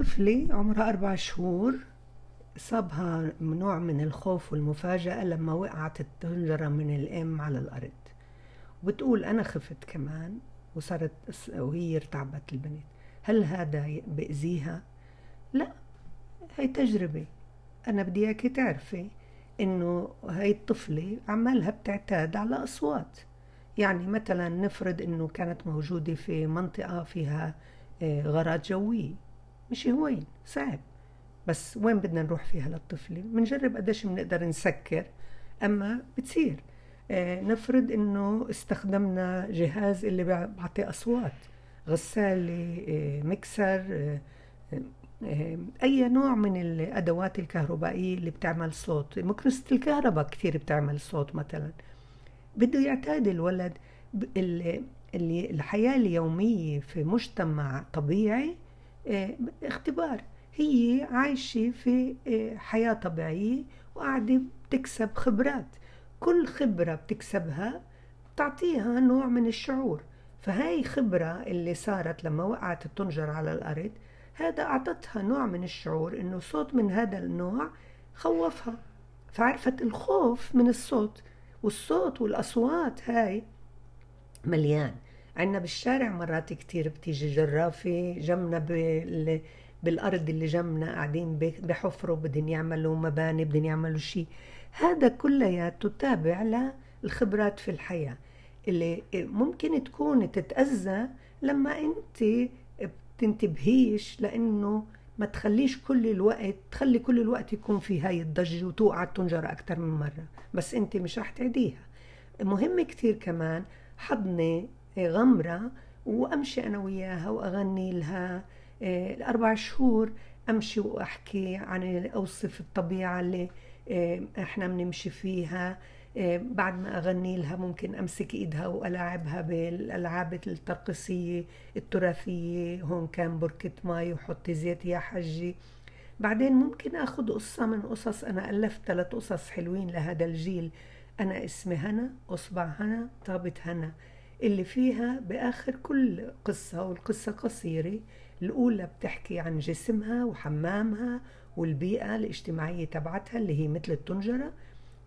طفلة عمرها أربع شهور صابها نوع من الخوف والمفاجأة لما وقعت الطنجرة من الأم على الأرض. وبتقول أنا خفت كمان وصارت وهي ارتعبت البنت. هل هذا بأذيها؟ لا هي تجربة. أنا بدي إياكي تعرفي إنه هاي الطفلة عمالها بتعتاد على أصوات. يعني مثلا نفرض إنه كانت موجودة في منطقة فيها آه، غارات جوية. مش هوين صعب. بس وين بدنا نروح فيها للطفلة بنجرب قديش بنقدر نسكر أما بتصير. آه، نفرض إنه استخدمنا جهاز اللي بيعطي أصوات غسالة آه، مكسر أي نوع من الأدوات الكهربائية اللي بتعمل صوت. مكنسة الكهرباء كثير بتعمل صوت مثلا. بده يعتاد الولد اللي الحياة اليومية في مجتمع طبيعي آه، اختبار هي عايشة في آه، حياة طبيعية وقاعدة بتكسب خبرات. كل خبرة بتكسبها بتعطيها نوع من الشعور. فهاي خبرة اللي صارت لما وقعت الطنجرة على الأرض هذا أعطتها نوع من الشعور إنه صوت من هذا النوع خوفها. فعرفت الخوف من الصوت والصوت والأصوات هاي مليان. عنا بالشارع مرات كتير بتيجي جرافة جمنا بال... بالأرض اللي جنبنا قاعدين بحفروا بدهم يعملوا مباني بدهم يعملوا شيء هذا كلياته تابع للخبرات في الحياة اللي ممكن تكون تتأذى لما أنت بتنتبهيش لأنه ما تخليش كل الوقت تخلي كل الوقت يكون في هاي الضجة وتوقع الطنجرة أكثر من مرة. بس أنت مش رح تعديها. مهم كتير كمان حضني غمرة وأمشي أنا وياها وأغني لها آه، الأربع شهور أمشي وأحكي عن أوصف الطبيعة اللي آه، إحنا بنمشي فيها آه، بعد ما أغني لها ممكن أمسك إيدها وألاعبها بالألعاب الترقصية التراثية هون كان بركة ماي وحطي زيت يا حجي. بعدين ممكن أخذ قصة من قصص أنا ألفت ثلاث قصص حلوين لهذا الجيل. أنا اسمي هنا أصبع هنا طابت هنا. اللي فيها بآخر كل قصة والقصة قصيرة. الأولى بتحكي عن جسمها وحمامها والبيئة الاجتماعية تبعتها اللي هي مثل الطنجرة.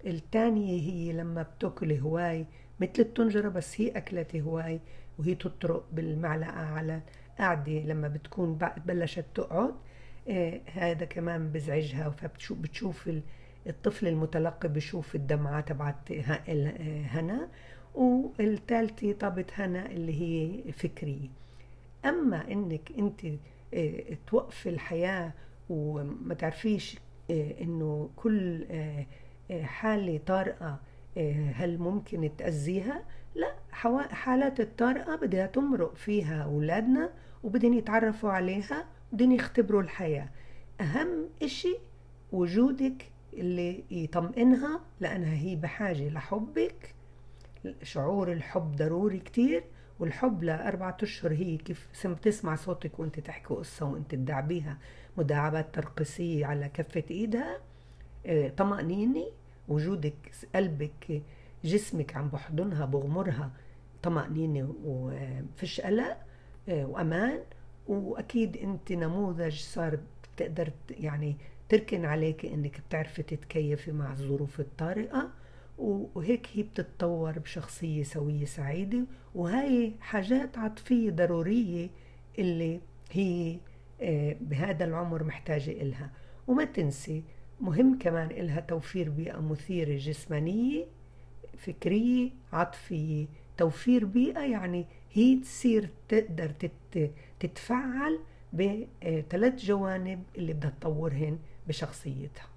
الثانية هي لما بتأكل هواي مثل الطنجرة بس هي أكلت هواي وهي تطرق بالمعلقة على قاعدة لما بتكون بلشت تقعد. آه هذا كمان بزعجها. فبتشوف بتشوف الطفل المتلقي بشوف الدمعة تبعت هنا. والثالثة طابت هنا اللي هي فكرية أما إنك أنت آه، توقفي الحياة وما تعرفيش آه، إنه كل آه، حالة طارئة هل ممكن تأذيها؟ لا حالات الطارئة بدها تمرق فيها أولادنا وبدهم يتعرفوا عليها بدهم يختبروا الحياة أهم إشي وجودك اللي يطمئنها لأنها هي بحاجة لحبك شعور الحب ضروري كتير والحب لأربعة أشهر هي كيف بتسمع صوتك وأنت تحكي قصة وأنت تدعبيها مداعبات ترقصية على كفة إيدها آه، طمأنينة. وجودك قلبك جسمك عم بحضنها بغمرها طمأنينة وفش قلق آه، وأمان. وأكيد أنت نموذج صار بتقدر يعني تركن عليك أنك بتعرفي تتكيفي مع الظروف الطارئة. وهيك هي بتتطور بشخصية سوية سعيدة وهاي حاجات عاطفية ضرورية اللي هي آه، بهذا العمر محتاجة إلها. وما تنسي مهم كمان إلها توفير بيئة مثيرة جسمانية فكرية عاطفية. توفير بيئة يعني هي تصير تقدر تتفعل بثلاث جوانب اللي بدها تطورهن بشخصيتها.